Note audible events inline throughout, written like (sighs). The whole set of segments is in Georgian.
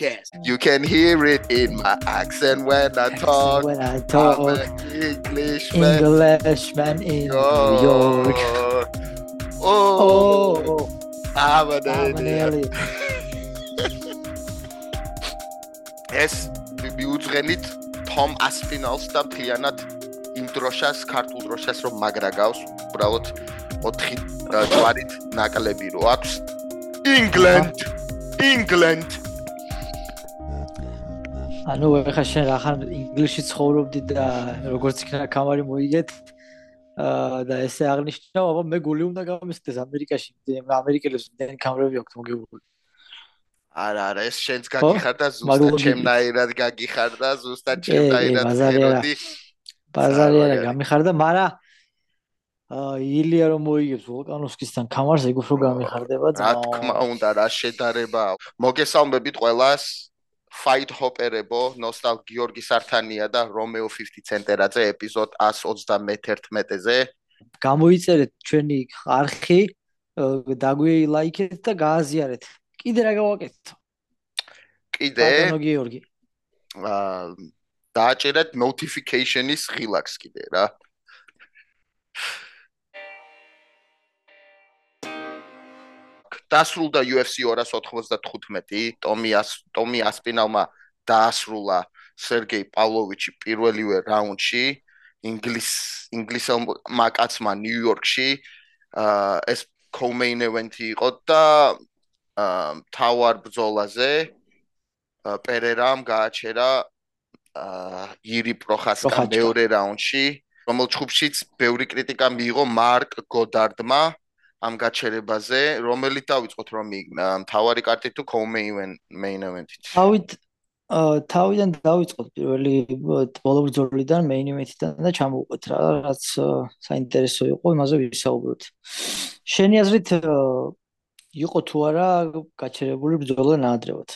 Fight Hop Podcast. You can hear it in my accent when I talk. When I talk I'm an Englishman. Englishman in New York. Oh, Oh, I'm an I'm (laughs) an alien. alien. ეს მიუძღენით თომ ასფინალს და მთლიანად იმ დროშას, ქართულ დროშას რომ მაგრა გავს, უბრალოდ 4 ჯვარით ნაკლები რო აქვს. England. England. ანუ ეხლა შენ რახან ინგლისში ცხოვრობდი და როგორც იქნა კამარი მოიგეთ აა და ესე აღნიშნავ, აბა მე გული უნდა გამისდეს ამერიკაში, ამერიკელებს მდენი კამერები აქვს მოგებული. არა, არა, ეს შენც გაგიხარდა ზუსტად ჩემნაირად გაგიხარდა ზუსტად ჩემნაირად ბაზარი არა. ხეროდი. ბაზარი არა ზარვარი. გამიხარდა, მაგრამ აა ილია რომ მოიგებს ვოლკანოვსკისთან კამარს ეგ უფრო გამიხარდება რა თქმა უნდა, რა შედარება. აქვს. მოგესალმებით ყველას. Fight Hopper-ებო, ნოსტალ გიორგი სართანია და რომეო 50 ცენტერაძე ეპიზოდ 131-ზე. გამოიწერეთ ჩვენი არხი, დაგვილაიქეთ და გააზიარეთ. კიდე რა გავაკეთო? კიდე ბატონო გიორგი. აა დააჭერეთ notification-ის ღილაკს კიდე რა. დასრულდა UFC 295, ტომი ტომი ასპინალმა დაასრულა სერგეი პავლოვიჩი პირველივე რაუნდში. ინგლის ინგლისელ მაკაცმა ნიუ-იორკში. ეს co-main event-ი იყო და თავარ ბრძოლაზე პერერამ გააჩერა აა ირი პროხასკა მეორე რაუნდში, რომელ ჩხუბშიც ბევრი კრიტიკა მიიღო მარკ გოდარდმა ამ გაჩერებაზე, რომელიც დავიწყოთ რომ მთავარი კარტი თუ co-main main event-ით. თავით აა, თავიდან დავიწყოთ პირველი ბოლო ბრძოლიდან main event-დან და ჩამოვყვეთ რა, რაც საინტერესო იყო, იმაზე ვისაუბროთ. შენი აზრით იყო თუ არა გაჩერებული ბრძოლა ნაადრევად?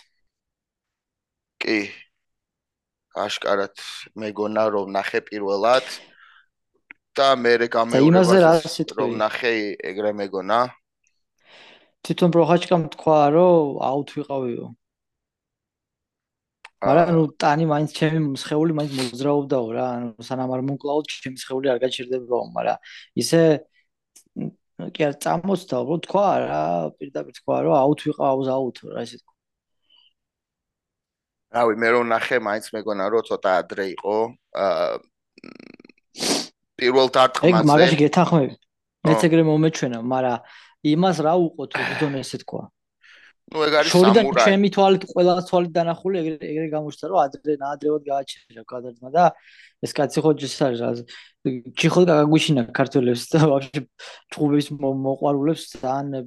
კი. აშკარად მეგონა რომ ნახე პირველად და მე გამეორებაზეც სიტყვი? რომ ნახე ეგრე მეგონა. თვითონ პროხაჩკამ თქვა რომ აუთ ვიყავიო. მაგრამ ნუ ტანი მაინც ჩემი სხეული მაინც მოძრაობდაო რა, ანუ სანამ არ მომკლაო ჩემი სხეული არ გაჩერდებაო, მაგრამ ისე კი არ წამოსდა, უბრალოდ თქვა რა, პირდაპირ თქვა რომ აუთ ვიყავს აუთო რა ისე თქვა. რავი, მე რომ ნახე, მაინც მეგონა რომ ცოტა ადრე იყო. აა პირველ ეგ დარტყმაზე. მაგაში გეთანხმები. მეც ეგრე მომეჩვენა, მაგრამ იმას რა უყო თუ თვითონ ესე თქვა. ნუ ეგ არის შორიდან სამურაი. ჩემი თვალით ყველა თვალით დანახული ეგრე ეგრე გამოჩნდა რომ ადრე ნაადრევად გააჩერა გადარდმა და ეს კაცი ხო არის რა ჩიხო გაგაგვიშინა ქართველებს და ვაფშე ჭუბების მოყვარულებს ძალიან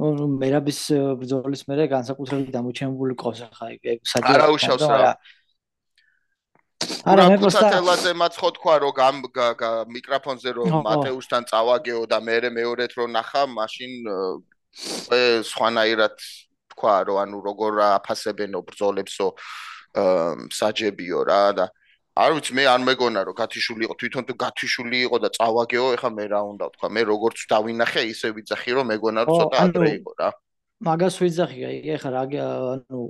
ნუ მერაბის ბრძოლის მერე განსაკუთრებით დამოჩენებული ყავს ახლა ეგ ეგ საჭირო არა უშავს რა. არა მე პროსტა ქუთათელაძე მათ ხო თქვა რომ გა- მიკროფონზე რომ მატეუშთან წავაგეო და მე მეორეთ რომ ნახა, მაშინ სხვანაირად თქვა რომ ანუ როგორ აფასებენო ბრძოლებსო საჯებიო რა და არ ვიცი მე არ მეგონა რომ გათიშული იყო თვითონ თუ გათიშული იყო და წავაგეო ეხა მე რა უნდა ვთქვა? მე როგორც დავინახე ისე ვიძახი რომ მეგონა რომ ცოტა ადრე იყო რა. მაგას ვიძახი აი ეხლა რა ანუ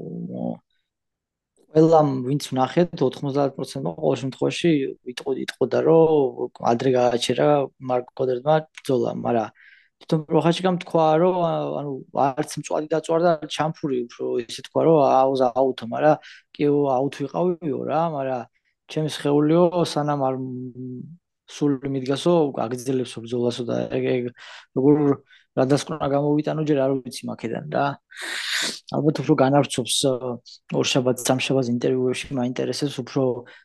ყველამ ვინც ვნახეთ 90%-მა ყოველ შემთხვევაში იტყო იტყოდა რომ ადრე გააჩერა მარკ კოდერმა ბრძოლა, მაგრამ თვითონ პროხაჩიკამ თქვა რომ ანუ არც მწვადი დაწვარდა ჩამფური უფრო ისე თქვა რომ აუზ აუთო, მაგრამ კი აუთ ვიყავიო რა, მაგრამ ჩემი სხეულიო სანამ არ სული მიდგასო აგძელებსო ბრძოლასო და ეგ როგორ რა დასკვნა გამოვიტანო ჯერ არ ვიცი მაქედან რა. ალბათ უფრო განარჩობს აა, ორ შაბათს სამ შაბათს ინტერვიუებში მაინტერესებს უფრო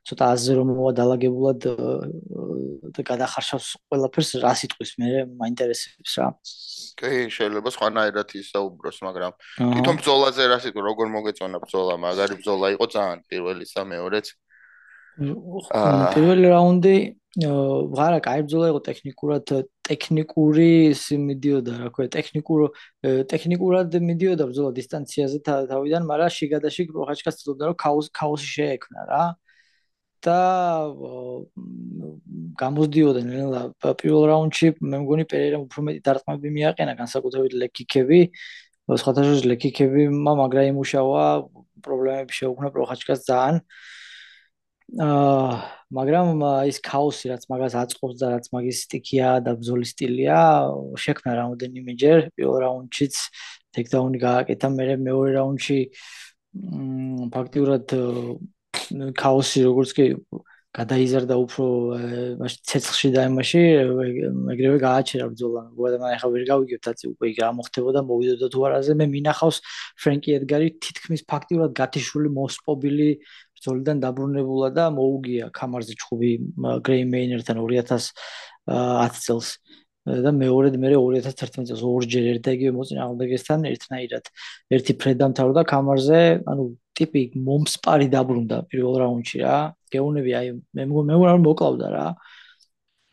ცოტა აზზე რომ მოვა დაალაგებულად აა, და გადახარშავს ყველაფერს რა სიტყვის მე მაინტერესებს რა. კი შეიძლება სხვანაირად ისაუბროს მაგრამ თვითონ ბრძოლაზე რა სიტყვა როგორ მოგეწონა ბრძოლა მაგარი ბრძოლა იყო ძალიან პირველი და მეორეც პირველი რაუნდი აა, არა, კაი ბრძოლა იყო ტექნიკურად ტექნიკური ისი მიდიოდა, რა ქვია, ტექნიკურ ტექნიკურად მიდიოდა ბრძოლა დისტანციაზე თა- თავიდან, მაგრამ შიგადაში პროხაჩკას ცდილობდა რომ ქაოს ქაოსი შეექმნა რა. და აა, გამოსდიოდა ნელა პირველ რაუნდში მე მგონი პერერამ უფრო მეტი დარტყმები მიაყენა განსაკუთრებით ლეკიკები სხვათა შორის ლეკიქები მაგრა იმუშავა პრობლემები შეუქმნა პროხაჩკას ძალიან აა მაგრამ ის ქაოსი რაც მაგას აწყობს და რაც მაგის სტიქია და ბზოლის სტილია შექმნა რაუნდენიმეჯერ პირველ რაუნდშიც ტექდაუნი გააკეთა მე მეორე რაუნდში მ ფაქტიურად ქაოსი როგორც კი გადაიზარდა უფრო მაშინ ცეცხლში და იმაში ეგრევე გააჩერა ბრძოლა. მოგვიდა მე ახლა ვერ გავიგებთ აცი უკვე იგი ამოხდებოდა მოვიდოდა თუ არაზე მე მინახავს ფრენკი ედგარი თითქმის ფაქტიურად გათიშული მოსპობილი ბრძოლიდან დაბრუნებულა და მოუგია კამარზე ჩხუბი გრეი მეინერთან 2010 წელს. და მეორედ მე 2011 წელს. ორჯერ ერთ და იგივე მოწინააღმდეგესთან ერთნაირად. ერთი ფრედამთავრდა კამარზე ანუ ტიპი მომსპარი დაბრუნდა პირველ რაუნდში რა. გეუნები აი მე მე არ მოკლავდა რა.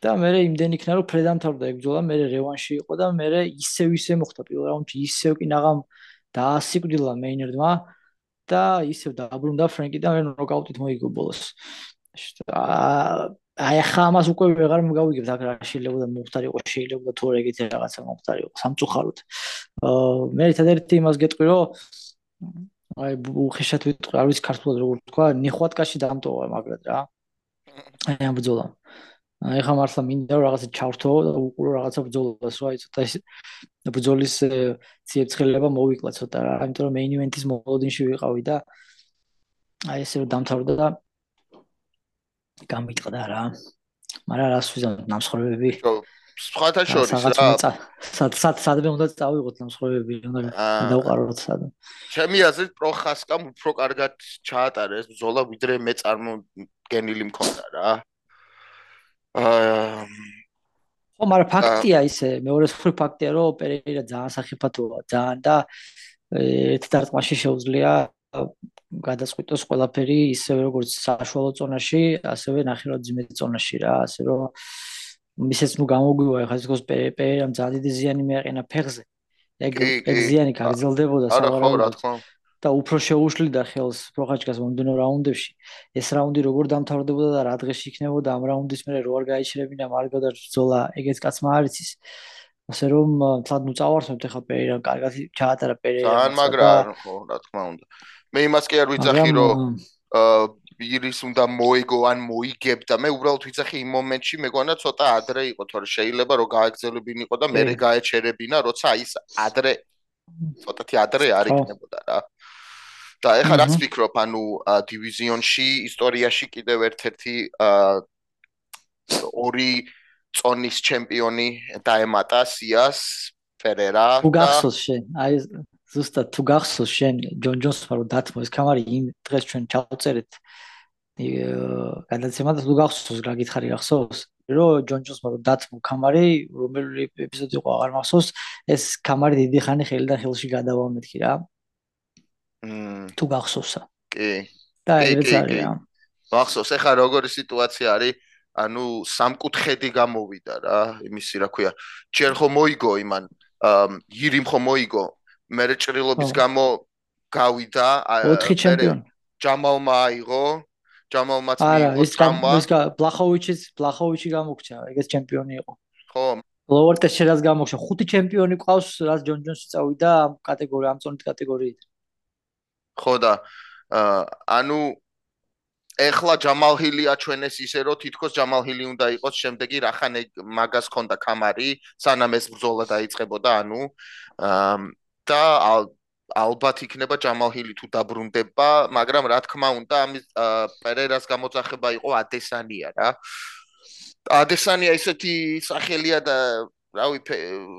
და მე იმდენ იქნა რომ ფრედამთავრდა ეგ ბრძოლა მე რევანში იყო და მე ისევ ისე მოხდა. პირველ რაუნდში ისევ კი ნაღამ დაასიკვდილა მეინერდმა და ისევ დაბრუნდა ფრენკი და მე ნოკაუტით მოიგო ბოლოს აი ახლა ამას უკვე ვეღარ მოგავიგებ და რა შეიძლება მოხდარი იყო შეიძლება თუ რა ეგეთი რაღაცა მოხდარი იყო სამწუხაროდ. აა მე ერთადერთი იმას გეტყვი რომ აი უხეშად ვიტყვი არ ვიცი ქართულად როგორ თქვა ნიხვატკაში დამტოვა მაგრად რა. აი ამ ბძოლა აი ხა მართლა მინდა რომ რაღაცა ჩავრთო და უყურო რაღაცა ბძოლას რა იცოდა ეს ბძოლის ციებცხელება მოვიკლა ცოტა რა იმიტომ რომ მეინ ივენტის მოლოდინში ვიყავი და აი ესე რომ დამთავრდა და გამიტყდა რა. მაგრამ რას ვიზამ ნამსხვრევები? სხვათა შორის რა. სად სად სადმე უნდა წავიღოთ ნამსხვრევები უნდა დავყაროთ სად. ჩემი აზრით პროხასკამ უფრო კარგად ჩაატარა ეს ბზოლა ვიდრე მე წარმოგენილი მქონდა რა აა ხო მაგრამ ფაქტია ისე მეორე სხვა ფაქტია რომ პერეირა ძალიან სახიფათოა ძალიან და ერთ დარტყმაში შეუძლია გადაწყვიტოს ყველაფერი ისე როგორც საშუალო ზონაში ასევე ნახევრად ძმეთ ზონაში რა ასე რომ მისეც ნუ გამოგვივა ხა ის პერერამ ძალიან დიდი ზიანი მიაყენა ფეხზე. ეგ ეგ ზიანი გაგრძელდებოდა სავარაუდოდ და უფრო შეუშლიდა ხელს პროხაჩკას მომდენო რაუნდებში. ეს რაუნდი როგორ დამთავრდებოდა და რა დღეში იქნებოდა ამ რაუნდის მერე რო არ გაიჩერებინა მარგო და ბრძოლა ეგეც კაცმა არ იცის ასე რომ თლად ნუ წავარსებთ ახლა პერერამ კარგად ჩაატარა პერერამ ძალიან მაგრა ხო რა თქმა უნდა. მე იმას კი არ ვიცახი რომ აა ბირის უნდა მოიგო ან მოიგებდა მე უბრალოდ ვიცახი იმ მომენტში მეგონა ცოტა ადრე იყო თორე შეიძლება რომ გააგზელებინიყო და მე გაეჩერებინა როცა ის ადრე ცოტათი ადრე არ იქნებოდა რა და ეხლა რაც ვფიქრობ ანუ დივიზიონში ისტორიაში კიდევ ერთ-ერთი ორი წონის ჩემპიონი დაემატა სიას ფერერა და უგახსოვს შენ აი ზუსტად თუ გახსოვს შენ ჯონ ჯონსმა რომ დათმო ეს კამარი იმ დღეს ჩვენ ჩავწერეთ გადაცემა და თუ გახსოვს რა გითხარი გახსოვს რომ ჯონ ჯონსმა რომ დათმო კამარი რომელი ეპიზოდი იყო აღარ მახსოვს ეს კამარი დიდი ხანი ხელიდან ხელში გადავა მეთქი რა თუ გახსოვსა. კი. და ეგრეც არის რა მახსოვს ეხა როგორი სიტუაცია არის? ანუ სამკუთხედი გამოვიდა რა. იმისი რა ქვია. ჯერ ხომ მოიგო იმან ირიმ ხომ მოიგო. მე ჭრილობის გამო გავიდა 4 ჩემპიონი. ჯამალმა აიღო. ჯამალმაც მიიღო წამვა ის ბლახოვიჩის ბლახოვიჩი გამოგჩა ეგეც ჩემპიონი იყო. ხო. ლოვერტეს შეიძლება გამოგჩა. ხუთი ჩემპიონი ყავს რაც ჯონ ჯონსი წავიდა ამ კატეგორია ამ წონით კატეგორიით ხო და ანუ ეხლა ჯამალ ჰილი აჩვენეს ისე რომ თითქოს ჯამალ ჰილი უნდა იყოს შემდეგი რახან მაგას ქონდა კამარი სანამ ეს ბრძოლა დაიწყებოდა ანუ და ალბათ იქნება ჯამალ ჰილი თუ დაბრუნდება, მაგრამ რა თქმა უნდა, ამის პერერას გამოძახება იყო ადესანია რა. ადესანია ისეთი სახელია და რავი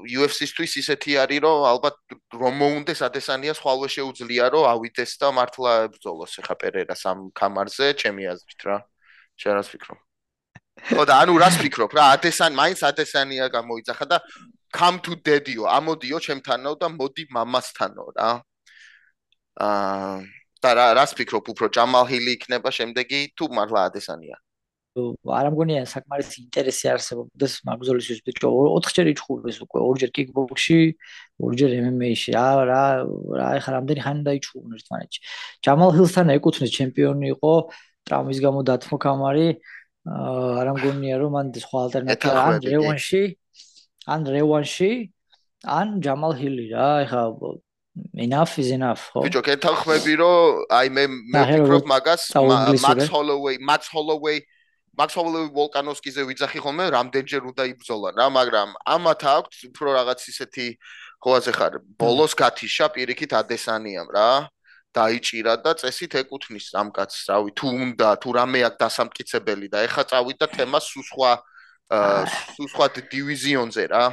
UFC-სთვის ისეთი არის, რომ ალბათ რომ მოუნდეს ადესანია სხვალვე შეუძლია, რომ ავიდეს და მართლა ბრძოლოს ახლა პერერას ამ კამარზე, ჩემი აზრით რა. შენ რას ფიქრობ? ხო და ანუ რას ფიქრობ რა, ადესან მაინც ადესანია გამოიძახა და come to daddy-ო, ამოდიო ჩემთანო და მოდი მამასთანო რა. აა და რა რას ფიქრობ უფრო ჯამალ ჰილი იქნება შემდეგი თუ მართლა ადესანია? არ ამგონია საკმარისი ინტერესი არსებობს მაგზოლისის ბიჭო 4 ჯერ იჩხუბეს უკვე. ორჯერ კიკბოქსში ორჯერ MMA-ში რა რა რა ეხლა რამდენი ხანი დაიჩხუბონ ერთმანეთში? ჯამალ ჰილსთან ეკუთვნის ჩემპიონი იყო. ტრავმის გამო დათმო კამარი არ ამგონია რომ მან სხვა ალტერნატივა ან რევანში ან რევანში ან ჯამალ ჰილი რა. ეხა enough is enough ხო? ბიჭო კეთახმები რომ აი მე მე ვფიქრობ მაგას Max Holloway Max Holloway Holloway Volkanovski-ზე ვიძახი ხოლმე რამდენჯერ უნდა იბრძოლა რა მაგრამ ამათ აქვს უფრო რაღაც ისეთი ხოაზე ხარ ბოლოს გათიშა პირიქით ადესანიამ რა. დაიჭირა და წესით ეკუთვნის ამ კაცს რავი თუ უნდა თუ რამე აქვს დასამტკიცებელი და ეხა წავიდა თემა სულ სხვა სულ სხვა დივიზიონზე რა.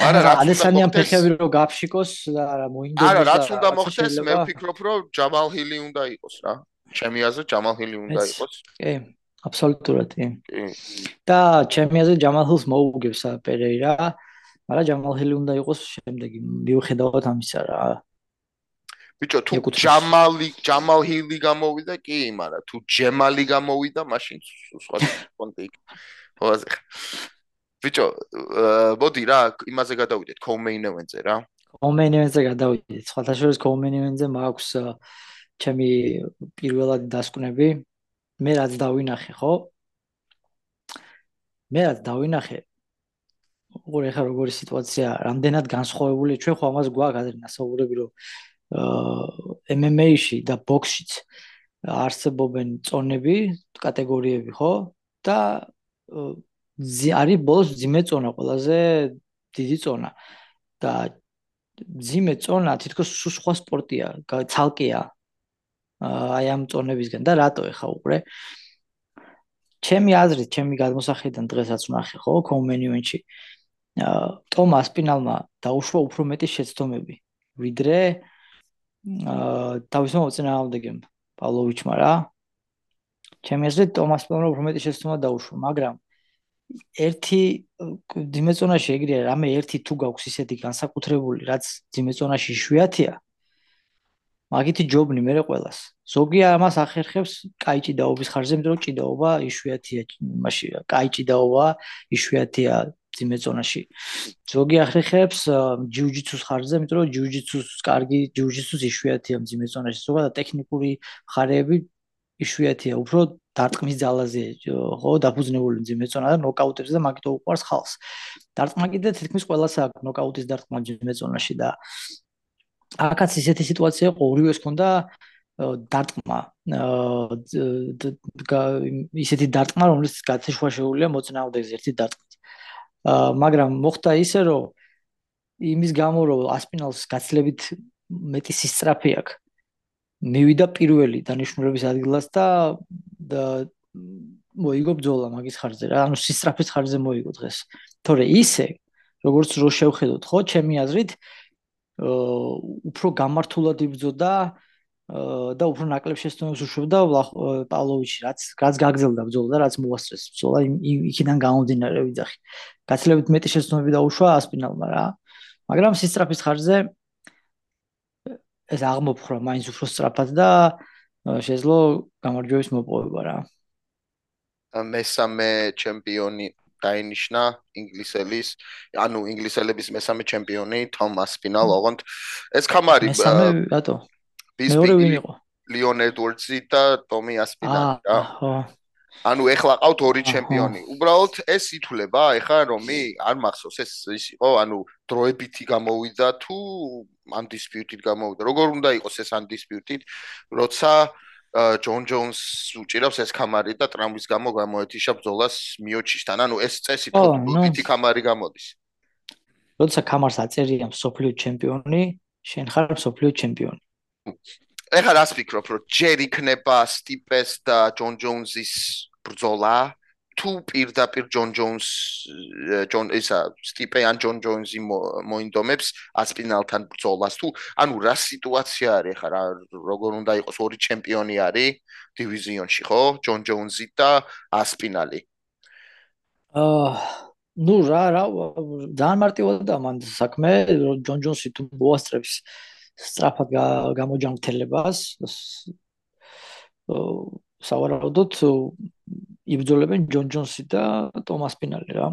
არა რა ადესანიამ ფეხები რო გაფშიკოს და რა მოინდოს არა რაც უნდა მოხდეს მე ვფიქრობ რომ ჯამალ ჰილი უნდა იყოს რა. ჩემი აზრით ჯამალ ჰილი უნდა იყოს. კი აბსოლუტურად კი. და ჩემი აზრით ჯამალ ჰილს მოუგებს პერეირა მაგრამ ჯამალ ჰილი უნდა იყოს შემდეგი მიუხედავად ამისა რა. ბიჭო თუ ჯამალი ჯამალ ჰილი გამოვიდა კი მაგრამ თუ ჯემალი გამოვიდა მაშინ სხვა (laughs) კონტი ხოაზე ბიჭო მოდი რა იმაზე გადავიდეთ კომეინ ევენტზე რა? კომეინ ევენტზე გადავიდეთ. სხვათა შორის კომეინ ევენტზე მაქვს ჩემი პირველადი დასკვნები მე რაც დავინახე ხო მე რაც დავინახე როგორ ახლა როგორი სიტუაცია რამდენად განსხვავებული ჩვენ ხო ამას გვაქვს ადრე ნასაუბრები რომ MMA-ში და ბოქსშიც არსებობენ წონები, კატეგორიები, ხო? და არის ბოლოს ძიმე წონა ყველაზე დიდი წონა და ძიმე წონა თითქოს სხვა სპორტია, ცალკეა. აი ამ წონებისგან და რატო ეხა უყურე? ჩემი აზრით, ჩემი გადმოსახედიდან დღესაც ვნახე, ხო, კომენიუნში. აა ტომას პინალმა დაუშვა უფრო მეტი შეცდომები, ვიდრე აა თავის მოწინააღმდეგემ პავლოვიჩმა რა. ჩემი აზრით ტომას პინალმა უფრო მეტი შეცდომა დაუშვა, მაგრამ ერთი დიმეწონაში ეგრეა რამე ერთი თუ გაქვს ისეთი განსაკუთრებული რაც დიმეწონაში შვიათია მაგითი ჯობნი მე ყველას. ზოგი ამას ახერხებს კაი ჭიდაობის ხარზე იმიტომ რომ ჭიდაობა იშვიათია იმაში კაი ჭიდაობა იშვიათია დიმეწონაში ზოგი ახერხებს ჯიუჯიტსუს ხარზე იმიტომ რომ ჯიუჯიტსუს კარგი ჯიუჯიტსუს იშვიათია დიმეწონაში ზოგადად ტექნიკური ხარეები იშვიათია. უფრო დარტყმის ძალაზე ხო დაფუძნებული ძიმეწონა და ნოკაუტებზე და მაგით უყარს ხალხს. დარტყმა კიდე თითქმის ყველას აქვს ნოკაუტის დარტყმა ძიმეწონაში და აკაც ისეთი სიტუაცია იყო ორივეს ქონდა დარტყმა. ისეთი დარტყმა რომელიც გაცეშვა შეუულია მოწინააღმდეგეზე ერთი დარტყმით. მაგრამ მოხდა ისე რომ იმის გამო რომ ასპინალს გაცლებით მეტი სისწრაფე აქვს. მივიდა პირველი დანიშნულების ადგილას და მოიგო ბძოლა მაგის ხარჯზე რა ანუ სისტრაფის ხარჯზე მოიგო დღეს. თორე ისე როგორც რო შევხედოთ ხო ჩემი აზრით უფრო გამართულად იბძოდა და უფრო ნაკლებ შეცდომებს უშვებდა პავლოვიჩი რაც რაც გაგზელდა ბძოლა და რაც მოასწრეს. ბძოლა იქიდან გამომდინარე ვიძახი გაცილებით მეტი შეცდომები დაუშვა ასპინალმა რა. მაგრამ სისტრაფის ხარჯზე ეს აღმოფხრა მაინც უფრო სწრაფად და შეძლო გამარჯვების მოპოვება რა. მესამე ჩემპიონი დაინიშნა ინგლისელის, ანუ ინგლისელების მესამე ჩემპიონი თომას ფინალოვანთ. ეს ხამარი მესამე რატო? მეორე ვინ იყო? ლიონ ედვარდსი და ტომი ასპინალი რა. ხო. ანუ ეხლა ყავთ ორი ჩემპიონი. უბრალოდ ეს ითვლება ეხლა რომი არ მახსოვს ეს ის იყო, ანუ დროებითი გამოვიდა თუ ამ დისპიუტით გამოვიდა. როგორ უნდა იყოს ეს ან დისპიუტით, როცა აა ჯონ ჯონს უჭირავს ეს კამარი და ტრამვის გამო გამოეთიშა ბძოლას მიოჩისთან. ანუ ეს წესი დროებითი კამარი გამოდის. როცა კამარს აწერია სოფლიო ჩემპიონი, შენ ხარ სოფლიო ჩემპიონი. ეხლა რას ფიქრობ, რომ ჯერ იქნება სტიპეს და ჯონ ჯონსის ბრძოლა? თუ პირდაპირ ჯონ ჯონს ჯონ ისა სტიპე ან ჯონ ჯონსი მოინდომებს ასპინალთან ბრძოლას თუ ანუ რა სიტუაცია არის ხა რა როგორ უნდა იყოს ორი ჩემპიონი არის დივიზიონში ხო? ჯონ ჯონსი და ასპინალი აა ნუ რა რა ძალიან მარტივადაა მან საქმე ჯონ ჯონსი თუ მოასწრებს სწრაფად გამოჯანმრთელებას სავარაუდოდ იბრძოლებენ ჯონ ჯონსი და ტომას პინალი რა.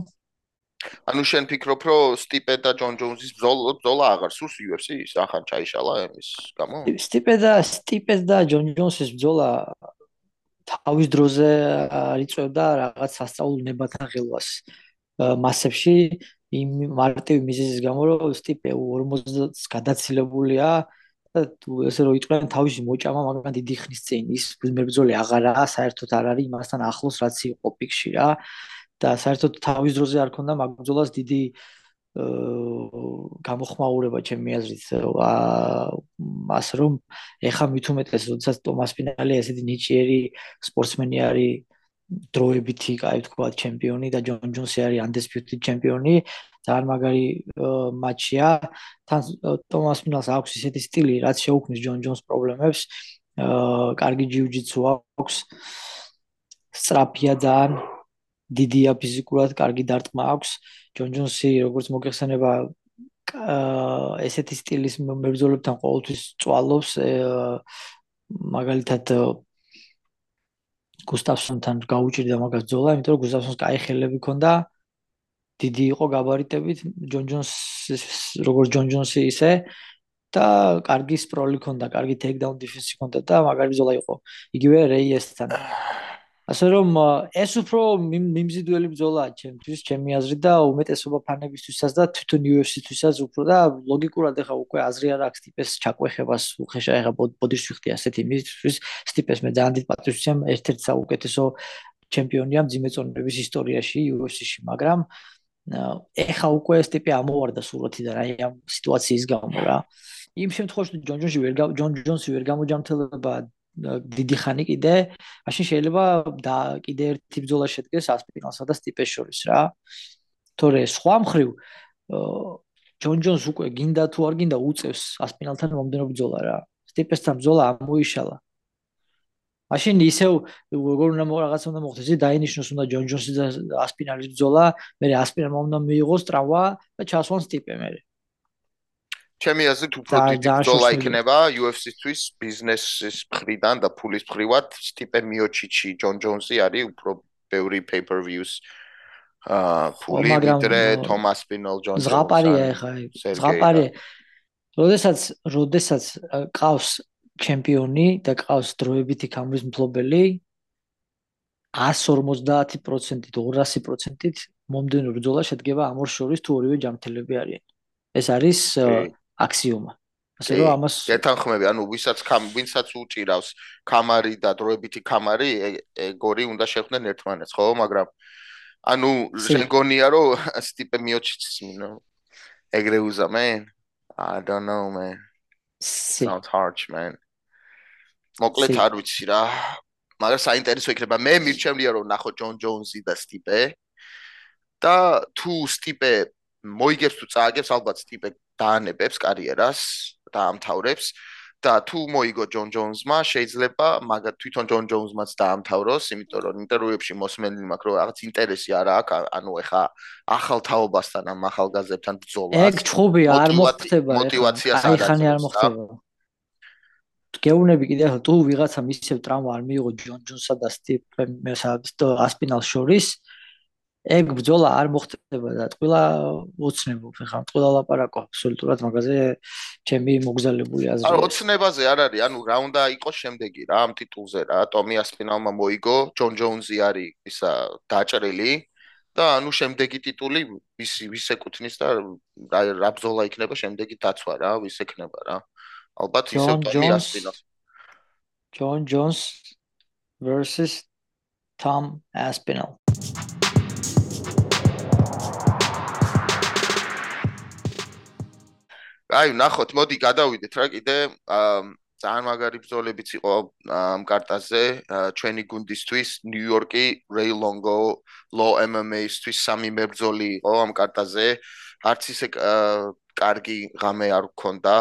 ანუ შენ ფიქრობ, რომ სტიპე და ჯონ ჯონსის ბრძოლა ბრძოლა აღარ სურს UFC-ს, ახან ჩაიშალა ამის გამო? სტიპე და სტიპე და ჯონ ჯონსის ბრძოლა თავის დროზე არიწევდა რაღაც სასწაულ ნებათა ღელვას მასებში იმ მარტივი მიზეზის გამო რომ სტიპე 40-ს გადაცილებულია და თუ ესე რომ იყვნენ თავისი მოჭამა მაგრამ დიდი ხნის წინ. ის მებრძოლი აღარაა საერთოდ არ არის იმასთან ახლოს რაც იყო პიკში რა. და საერთოდ თავის დროზე არ ქონდა მაგბრძოლას დიდი გამოხმაურება ჩემი აზრით ასე რომ ეხა მით უმეტეს როდესაც ტომას ფინალი ესეთი ნიჭიერი სპორტსმენი არის დროებითი, კაი თქვა, ჩემპიონი და ჯონ ჯონსი არის undisputed ჩემპიონი. ძალიან მაგარი მატჩია. თან ტომას ფინალს აქვს ისეთი სტილი, რაც შეუქმნის ჯონ ჯონს პრობლემებს. აა კარგი ჯიუჯიტსუ აქვს. სტრაფია ძალიან დიდია ფიზიკურად, კარგი დარტყმა აქვს. ჯონ ჯონსი როგორც მოგეხსენება აა ესეთი სტილის მებრძოლებთან ყოველთვის წვალობს. მაგალითად გუსტავსონთან გაუჭირდა მაგას ძოლა, იმიტომ რომ გუსტავსონს კაი ხელები ჰქონდა. დიდი იყო გაბარიტებით, ჯონ ჯონს როგორც ჯონ ჯონსი ისე და კარგი სპროლი ჰქონდა, კარგი ტეიქდაუნ დიფენსი ჰქონდა და მაგარი ბრძოლა იყო. იგივე რეიესთან. ასე რომ ეს უფრო მიმზიდველი ბრძოლაა ჩემთვის, ჩემი აზრით და უმეტესობა ფანებისთვისაც და თვითონ UFC-თვისაც უფრო და ლოგიკურად ეხა უკვე აზრი არ აქვს ტიპეს ჩაკვეხებას უხეშა ეხა ბოდიშ ვიხდი ასეთი მისთვის სტიპეს მე ძალიან დიდ პატრიოტს ვცემ ერთ-ერთ საუკეთესო ჩემპიონია მძიმეწონების ისტორიაში UFC-ში, მაგრამ ეხა უკვე ეს ტიპი ამოვარდა სურათიდან აი ამ სიტუაციის გამო რა. იმ შემთხვევაში ჯონ ჯონსი ვერ ჯონ ჯონსი ვერ გამოჯამთელება დიდი ხანი კიდე, მაშინ შეიძლება და კიდე ერთი ბრძოლა შედგეს ასპინალსა და სტიპეს შორის რა. თორე სხვა მხრივ ჯონ ჯონს უკვე გინდა თუ არ გინდა უწევს ასპინალთან მომდენო ბრძოლა რა. სტიპესთან ბრძოლა ამოიშალა. მაშინ ისევ როგორ უნდა რაღაცა უნდა მოხდეს, დაინიშნოს უნდა ჯონ ჯონსი და ასპინალის ბრძოლა, მე ასპინალმა უნდა მიიღოს ტრავმა და ჩასვან სტიპე მე. ჩემი აზრით უფრო დიდი ბრძოლა იქნება UFC-თვის ბიზნესის მხრიდან და ფულის მხრიდან. სტიპე მიოჩიჩი ჯონ ჯონსი არის უფრო ბევრი pay-per-views აა ფული ვიდრე თომას პინოლ ჯონსი ზღაპარია ეხა ზღაპარია. როდესაც როდესაც ყავს ჩემპიონი და ყავს დროებითი კამრის მფლობელი 150%-ით 200%-ით მომდენო ბრძოლა შედგება ამ ორ შორის თუ ორივე ჯამთელები არიან ეს არის აქსიომა. ასე რომ ამას ეთანხმები, ანუ ვისაც კამ ვინცაც უჭირავს კამარი და დროებითი კამარი, ეგორი უნდა შეხვდნენ ერთმანეთს, ხო, მაგრამ ანუ შეგონია რომ (laughs) სტიპე მიოჩიც ნო ეგრე უზამენ? I don't know man. Sounds hard man. მოკლედ არ ვიცი რა. მაგრამ საინტერესო იქნება. მე მირჩევლია რომ ნახო ჯონ ჯოუნსი და სტიპე. და თუ სტიპე მოიგებს თუ წააგებს, ალბათ სტიპე დაანებებს კარიერას, დაამთავრებს და თუ მოიგო ჯონ ჯოუნზმა, შეიძლება მაგა თვითონ ჯონ ჯოუნზმაც დაამთავროს, იმიტომ რომ ინტერვიუებში მოსმენილი მაქვს, რომ რაღაც ინტერესი არ აქვს, ანუ ეხა ახალ თაობასთან ამ ახალგაზრდებთან ბრძოლა. ეგ ჩხუბი არ მოხდება. мотиваციას არ არის. აიხანი არ მოხდება. გეუნები კიდე ახლა თუ ვიღაცა მისცევ ტრავმა არ მიიღო ჯონ ჯონსა და სტივ მესა ასპინალ შორის ეგ ბძოლა არ მოხდება და ტყილა ოცნებობ ხა ტყილა ლაპარაკო აბსოლუტურად მაგაზე ჩემი მოგზალებული აზრი. არ ოცნებაზე არ არის ანუ რა უნდა იყოს შემდეგი რა ამ ტიტულზე რა ტომი ასპინალმა მოიგო ჯონ ჯონსი არის ისა დაჭრილი და ანუ შემდეგი ტიტული ვის ვის ეკუთვნის და რა ბძოლა იქნება შემდეგი დაცვა რა ვის ეკნება რა ალბათ ისე ტომი ასპინალს ჯონ ჯონს versus tom aspinall აი, ნახოთ, მოდი გადავიდეთ რა კიდე. ძალიან მაგარი ბრძოლებიც იყო ამ კარტაზე, ჩვენი გუნდისთვის, ნიუ-იორკი, რეი ლონგო, ლო MMA-ისთვის სამი მებრძოლი იყო ამ კარტაზე. არც ისე კარგი ღამე არ გქონდა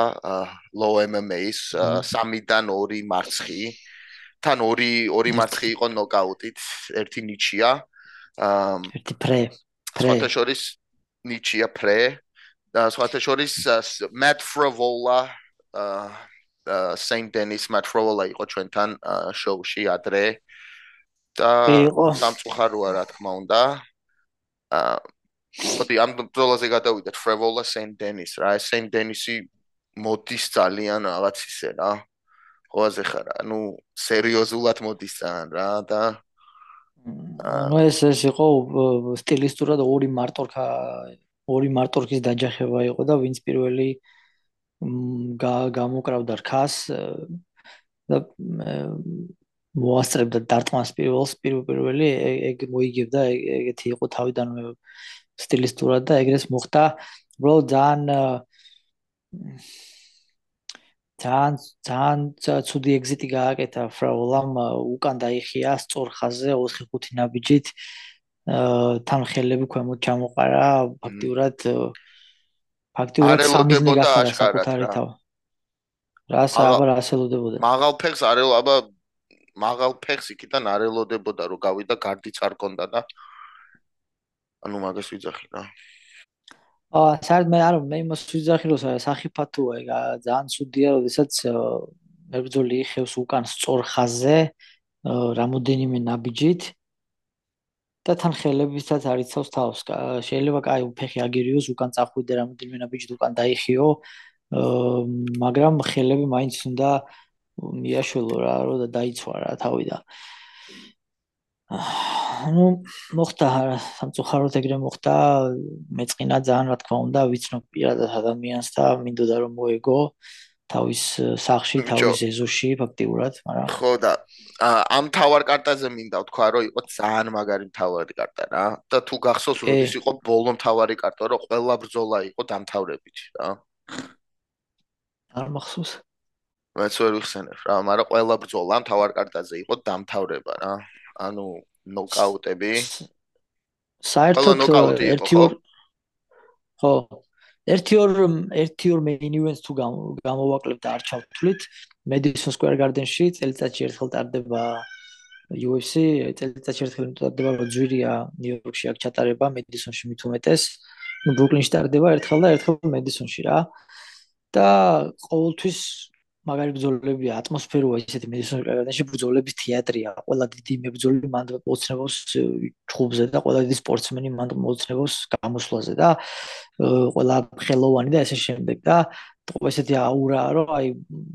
ლო MMA-ის, სამიდან ორი მარცხი. თან ორი ორი მარცხი იყო ნოკაუტით, ერთი ნიჩია. ერთი პრე. პრე. ფოტოშორის ნიჩია პრე. და სხვათა შორის Matt Frovola აა Saint Denis Matt Frovola იყო ჩვენთან შოუში ადრე და სამწუხაროა რა თქმა უნდა აა მოდი ამ ბრძოლაზე გადავიდეთ Frovola Saint Denis რა Saint Denis-ი მოდის ძალიან რაღაც ისე რა ყოაზე ხარ ანუ სერიოზულად მოდის ძალიან რა და ну ეს ეს იყო სტილისტურად ორი მარტორქა ორი მარტორქის დაჯახება იყო და ვინც პირველი გამოკრავდა რქას და მოასწრებდა დარტყმას პირველს პირველი ეგ მოიგებდა ეგეთი იყო თავიდანვე სტილისტურად და ეგრეს მოხდა უბრალოდ ძალიან ძალიან ძალიან ცუდი ეგზიტი გააკეთა ფრაულამ უკან დაიხია სწორ ხაზზე 4-5 ნაბიჯით თან ხელები ქვემოთ ჩამოყარა ფაქტიურად ფაქტიურად სამიზნე გახდა საკუთარი თავ რა. სააბა რა სელოდებოდა მაღალ ფეხს არელ აბა მაღალ ფეხს იქიდან არელოდებოდა რომ გავიდა გარდიც არ კონდა და ანუ მაგას ვიძახი რა აა საერთოდ მე არ მე იმას ვიძახი რომ სახიფათოა ეგ ძალიან ცუდია როდესაც მებრძოლი იხევს უკან სწორ ხაზზე რამოდენიმე ნაბიჯით და თან ხელებისაც არიცავს თავს შეიძლება კაი ფეხი აგერიოს უკან წახვიდე რამოდენიმე ნაბიჯით უკან დაიხიო მაგრამ ხელები მაინც უნდა მიაშველო რა რომ დაიცვა რა თავი და (sighs) ну მოხდა სამწუხაროდ ეგრე მოხდა. მეწყინა ძალიან რა თქმა უნდა ვიცნობ პირადად ადამიანს და მინდოდა რომ მოეგო თავის სახში თავის ეზოში ფაქტიურად მაგრამ ხო და ამ თავარ კარტაზე მინდა ვთქვა რომ იყო ძალიან მაგარი თავარი კარტა რა. და თუ გახსოვს რომ ის იყო ბოლო თავარი კარტა რომ ყველა ბრძოლა იყო დამთავრებით რა. არ მახსოვს? მეც ვერ ვიხსენებ რა მაგრამ ყველა ბრძოლა თავარ კარტაზე იყო დამთავრება რა ანუ ნოკაუტები. საერთოდ ერთი ორ ხო? ერთი ორ ერთი ორ მეინ ივენტს თუ გამოვაკლებთ და არ ჩავთვლით. Madison Square Garden-ში წელიწადში ერთხელ ტარდება UFC წელიწადში ერთხელ ტარდება ძვირია ნიუ-იორკში აქ ჩატარება Madison-ში მით უმეტეს ნუ ბრუკლინში ტარდება ერთხელ და ერთხელ Madison-ში რა. და ყოველთვის მაგარი ბრძოლებია, ატმოსფეროა ისეთი მედიცინაში ბრძოლების თეატრია. ყველა დიდი მებრძოლი მანდ მოწნევოს ჩხუბზე და ყველა დიდი სპორტსმენი მანდ მოწნევოს გამოსვლაზე და ყველა ხელოვანი და ესე შემდეგ და ესეთი აურაა, რომ აი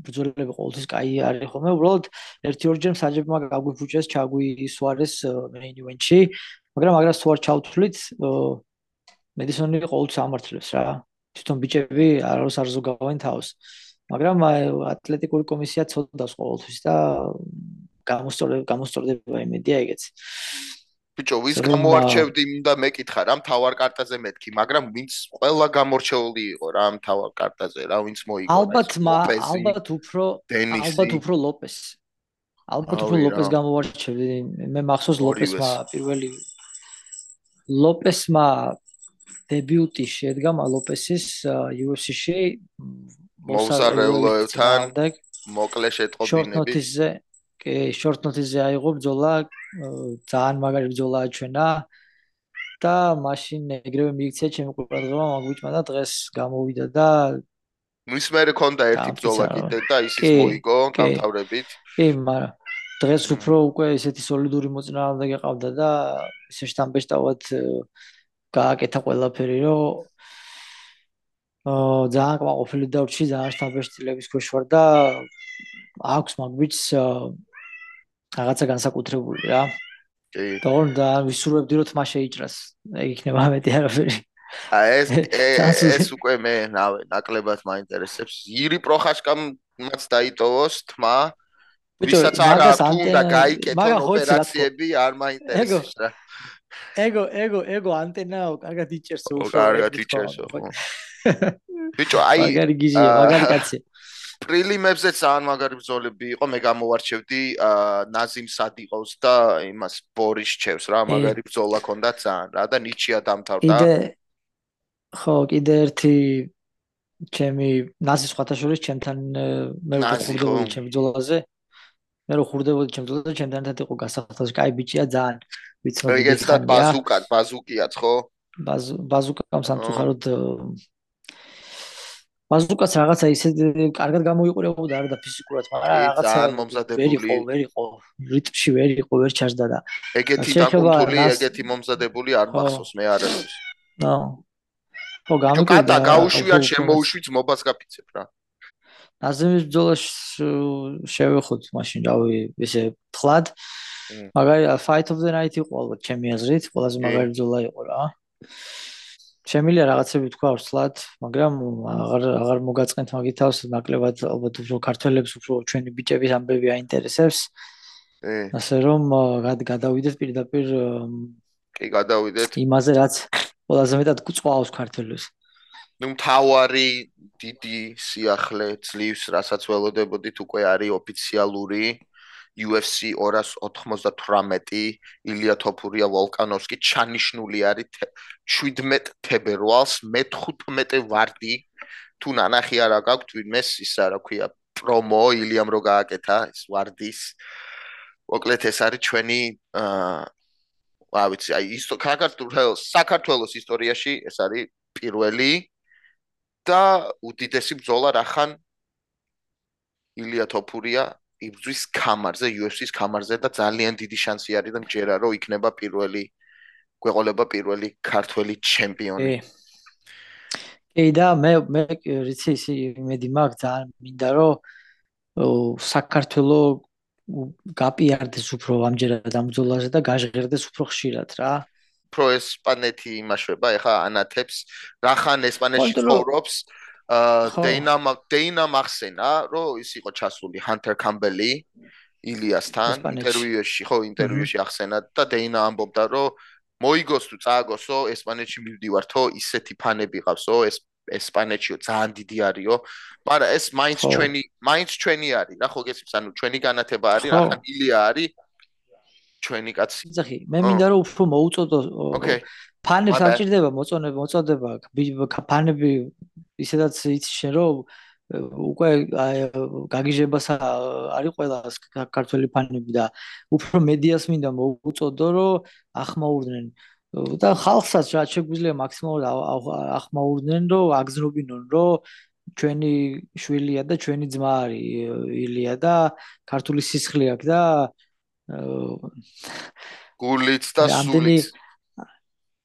ბრძოლები ყოველთვის კაი არის ხოლმე. უბრალოდ ერთი ორჯერ საჯებმა გაგვიფუჭეს ჩაგვი სუარეს მეინ ივენტში, მაგრამ აგრას თუ არ ჩავთვლით მედიცინი ყოველთვის ამართლებს რა. თვითონ ბიჭები არავს არ ზოგავენ თავს. მაგრამ ატლეტიკური კომისია ცოდავს ყოველთვის და გამოსწორდება გამოსწორდება იმედია ეგეც. ბიჭო, ვის გამოარჩევდი მინდა მეკითხა რა მთავარ კარტაზე მეთქი, მაგრამ ვინც ყველა გამორჩეული იყო რა მთავარ კარტაზე, რა ვინც მოიგო. ალბათ ალბათ უფრო ალბათ უფრო ლოპეს. ალბათ უფრო ლოპეს გამოარჩევდი. მე მახსოვს ლოპესმა პირველი ლოპესმა დებიუტი შედგა ლოპესის UFC-ში მოვზარეულოებთან მოკლე შეტყობინები. შორტნოტისზე კი შორტნოტისზე აიღო ბძოლა ძალიან მაგარი ბძოლა აჩვენა და მაშინ ეგრევე მიიქცია ჩემი ყურადღება მაგბიჭმა და დღეს გამოვიდა და მის მერე ქონდა ერთი ბძოლა კიდე და ისიც მოიგო გამთავრებით კი მაგრამ დღეს უფრო უკვე ესეთი სოლიდური მოწინააღმდეგე ყავდა და ესე შტამბეშტავად გააკეთა ყველაფერი რომ ძალიან ყოფილი და ურჩი ძალიან სტაბილიზების ქვეშ ვარ და აქვს მაგბიც რაღაცა განსაკუთრებული რა. კი. თორემ და ვისურვებდი რომ თმა შეიჭრას. ეგ იქნება მეტი არაფერი. აი ეს (laughs) ეს უკვე მე ნავე ნაკლებად მაინტერესებს. ირი პროხაშკამ მას დაიტოვოს თმა. ვისაც არ აქვს და გაიკეთონ ოპერაციები არ მაინტერესებს რა. ეგო ეგო ეგო ანტენაო კარგად იჭერსო უშო. კარგად იჭერსო ხო. ბიჭო, აი მაგარი გიზია, მაგარი კაცი. პრილიმებზე ძალიან მაგარი ბრძოლები იყო, მე გამოვარჩევდი ნაზიმ სადიყოს და იმას ბორის ჩევს რა, მაგარი ბრძოლა ქონდა ძალიან რა და ნიჩია დამთავრდა. კიდე ხო, კიდე ერთი ჩემი ნაზის ხვათაშორის ჩემთან მე ვხურდებოდი ჩემ ბრძოლაზე. მე რო ხურდებოდი ჩემ ბრძოლაზე, ჩემთან ერთად იყო გასახსოვს, კაი ბიჭია ძალიან ვიცნობ. ეგეც და ბაზუკა, ბაზუკიაც ხო? ბაზუკამ სამწუხაროდ ბაზუკაც რაღაცა ისე კარგად გამოიყურებოდა არა და ფიზიკურად, მაგრამ რაღაცა ძალიან მომზადებული ვერ იყო, ვერ იყო, რიტმში ვერ იყო, ვერ ჩარჯდა და ეგეთი დაკუნთული, ეგეთი მომზადებული არ მახსოვს მე არასდროს. ნო. ხო, გამიკვირდა. და გაუშვია შემოუშვიც მობას გაფიცებ რა. ნაზიმის ბძოლას შევეხოთ მაშინ რავი ესე თხლად. მაგარი fight of the night იყო ალბათ ჩემი აზრით, ყველაზე მაგარი ბძოლა იყო რა. შემილია რაღაცები თქვა უსლად, მაგრამ აღარ აღარ მოგაწყენთ მაგით თავს ნაკლებად ალბათ უფრო ქართველებს უფრო ჩვენი ბიჭების ამბები აინტერესებს. ე ასე რომ გადავიდეთ პირდაპირ კი გადავიდეთ იმაზე რაც ყველაზე მეტად გვწვავს ქართველებს. ნუ თავარი დიდი სიახლე ძლივს რასაც ველოდებოდით უკვე არის ოფიციალური UFC 298 ილია თოფურია ვოლკანოვსკი ჩანიშნული არის 17 თებერვალს მე-15 ვარდი. თუ ნანახი არა გაქვთ ვინმეს ისა რა ქვია. პრომო ილიამ რო გააკეთა ეს ვარდის. მოკლედ ეს არის ჩვენი აა ვიცი აი ის საქართველოს საქართველოს ისტორიაში ეს არის პირველი და უდიდესი ბრძოლა რახან? ილია თოფურია იბრძვის კამარზე, UFC-ს კამარზე და ძალიან დიდი შანსი არის და მჯერა რომ იქნება პირველი გვეყოლება პირველი ქართველი ჩემპიონი. კი და მე მე რიცი ისი იმედი მაქვს ძალიან მინდა რომ საქართველოს გაპიარდეს უფრო ამჯერად ამ ბრძოლაზე და გაჟღერდეს უფრო ხშირად რა. პრო ესპანეთი იმაშვება, ეხა ანათებს, რახან ესპანეთში ცხოვრობს. დეინა დეინა მახსენა რომ ის იყო ჩასული ჰანტერ კამბელი ილიასთან ინტერვიუში ხო ინტერვიუში ახსენა და დეინა ამბობდა რომ მოიგოს თუ წააგოსო ესპანეთში მივდივართო ისეთი ფანები ყავსო ეს ესპანეთშიო ძალიან დიდი არისო. მაგრამ ეს მაინც ჩვენი მაინც ჩვენი არის რა ხო გესმის? ანუ ჩვენი განათება არის რა ხან ილია არის ჩვენი კაცი. ზახი მე მინდა რომ უფრო მოუწოდო ოკეი. ფანებს აჭირდება მოწონება მოწოდება ფანები ისედაც იცი შენ რომ უკვე გაგიჟებას არის ყველა ქართველი ფანები და უფრო მედიას მინდა მოუწოდო რომ ახმაურდნენ. და ხალხსაც რაც შეგვიძლია მაქსიმალურად ახმაურდნენ რომ აგზნობინონ რომ ჩვენი შვილია და ჩვენი ძმა არის ილია და ქართული სისხლი აქვს და გულიც და სულიც. ა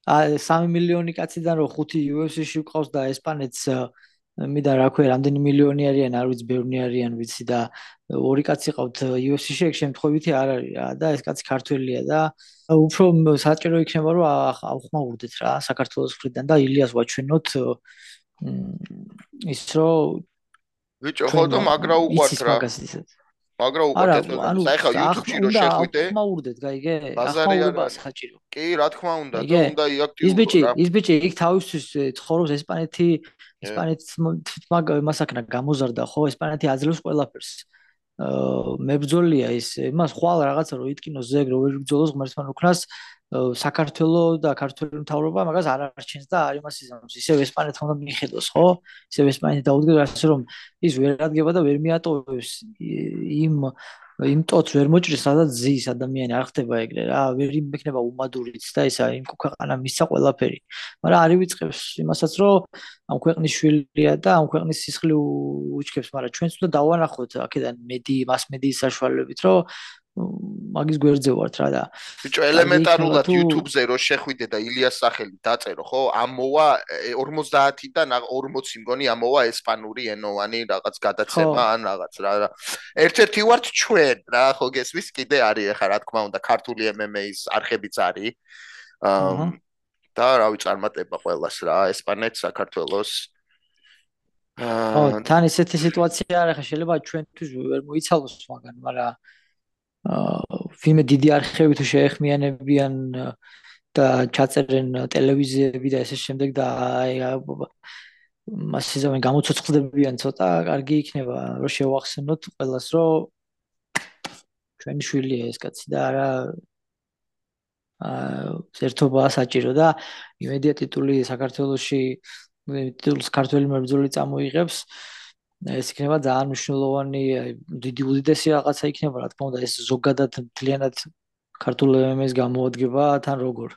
3 მილიონი კაციდან რომ 5 UFC-ში ყავს და ესპანეთს მიდა რა ქვია რამდენი მილიონი არიან არ ვიცი ბევრი არიან ვიცი და ორი კაცი ყავთ UFC-ში ეგ შემთხვევითი არ არის და ეს კაცი ქართველია და უფრო საჭირო იქნება რომ ახმაურდეთ რა საქართველოს მხრიდან და ილიას ვაჩვენოთ ის რომ ბიჭო ხო და მაგრა უყვართ რა მაგრამ უკვე ეს საერთოდ YouTube-ში რო შეხვიდე ახმაურდეთ გაიგე ახმაურება საჭირო. კი რა თქმა უნდა და უნდა იაქტიურო ის ბიჭი ის ბიჭი იქ თავისთვის ცხოვრობს ესპანეთი ესპანეთს მასაკნა გამოზარდა ხო? ესპანეთი აძლევს ყველაფერს. აა მებძოლია ის. იმას ხვალ რაღაცა რო იტკინოს ზეგ რო ვერ ბძოლოს ღმერთთან უქნას საქართველოს და ქართული მთავრობა მაგას არ არჩენს და არ იმას იზამს. ისევ ესპანეთს უნდა მიხედოს ხო? ისევ ესპანეთი დაუდგეს ასე რომ ის ვერ ადგება და ვერ მიატოვებს იმ იმ ტოც ვერ მოჭრის სადაც ზის ადამიანი არ ხდება ეგრე რა ვერ იმექნება უმადურიც და ისა იმ ქვეყანა მისცა ყველაფერი. მაგრამ არ ივიწყებს იმასაც რომ ამ ქვეყნის შვილია და ამ ქვეყნის სისხლი უჩქებს მაგრამ ჩვენც უნდა დავანახოთ აქედან მედი მას მედიის საშუალებით რომ მაგის გვერდზე ვართ რა და ბიჭო ელემენტარულად YouTube-ზე რო შეხვიდე და ილიას სახელი დაწერო ხო? ამოვა 50-დან 40 მგონი ამოვა ესპანური ენოვანი რაღაც გადაცემა ან რაღაც რა ერთ-ერთი ვართ ჩვენ რა ხო გესმის? კიდე არის ახლა რა თქმა უნდა ქართული MMA-ის არხებიც არის. და რავი წარმატება ყოველას რა ესპანეთ საქართველოს. აა თან ისეთი სიტუაცია არის ხა შეიძლება ჩვენთვის ვერ მოიცალოს მაგან მაგრამ ვიმე დიდი არქივი თუ შეეხმიანებიან და ჩაწერენ ტელევიზიები და ესე შემდეგ და აი მასიზამენ გამოცოცხლდებიან ცოტა კარგი იქნება რომ შევახსენოთ ყველას რომ ჩვენი შვილია ეს კაცი და არა აა ერთობა საჭირო და იმედია ტიტული საქართველოსში ტიტულს ქართველი მებრძოლი წამოიღებს ეს იქნება ძალიან მნიშვნელოვანი დიდი უდიდესი რაღაცა იქნება რა თქმა უნდა ეს ზოგადად მთლიანად ქართულ MMA-ს გამოადგება თან როგორ.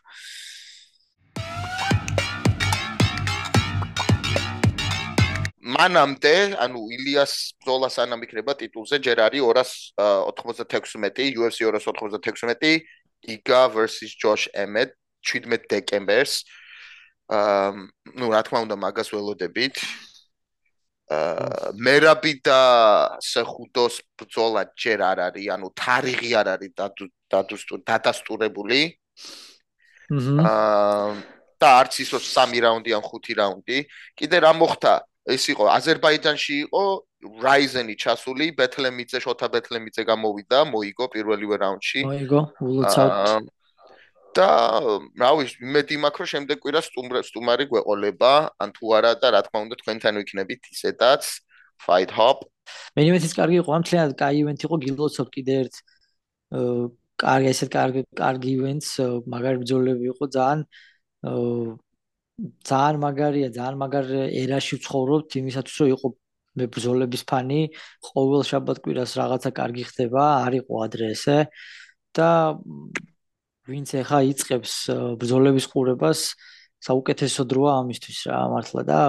მანამდე ანუ ილიას ბზოლას ანამ იქნება ტიტულზე ჯერ არის 296 UFC 296 Iga versus Josh Emmett 17 დეკემბერს. აა ნუ რა თქმა უნდა მაგას ველოდებით მერაბი და სეხუდოს ბრძოლა ჯერ არ არის, ანუ თარიღი არ არის დადასტურებული. აა და არც ის რომ 3 რაუნდი ან 5 რაუნდი. კიდე რა მოხდა? ეს იყო აზერბაიჯანში იყო Ryzen-ი ჩასული, Bethlehem-ზე, შოთა Bethlehem-ზე გამოვიდა, მოიგო პირველივე რაუნდში. მოიგო, ულოცავთ. და რა ვიცი, იმედი მაქვს, რომ შემდეგ კვირა სტუმარი გვეყოლება, ან თუ არა და რა თქმა უნდა თქვენთან ვიქნებით ისედაც. Fight Hop. მე იმედიც კარგი იყო, ამ თლიანად კაი ივენთი იყო, გილოცავთ კიდე ერთ კარგი ესეთ კარგი კარგი ივენთს, მაგარი ბრძოლები იყო ძალიან ძალიან მაგარია, ძალიან მაგარ ერაში ვცხოვრობთ, იმისათვის რომ იყო მე ბრძოლების ფანი, ყოველ შაბათ-კვირას რაღაცა კარგი ხდება, არ იყო ადრე ესე. და ვინც ახლა იწყებს ბრძოლების ყურებას, საუკეთესო დროა ამისთვის რა, მართლა და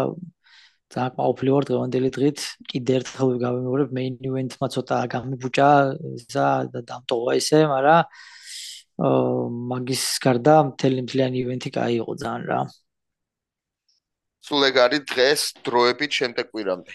ძალიან ყოფილი ვარ დღევანდელი დღით, კიდე ერთხელ გავიმეორებ main event-მა ცოტა გამიბუჭა, ისა და დამტოვა ისე, მაგრამ მაგის გარდა მთელი მთლიანი ივენთი კაი იყო ძალიან რა. სულ ეგ არის დღეს დროებით შემდეგ კვირამდე.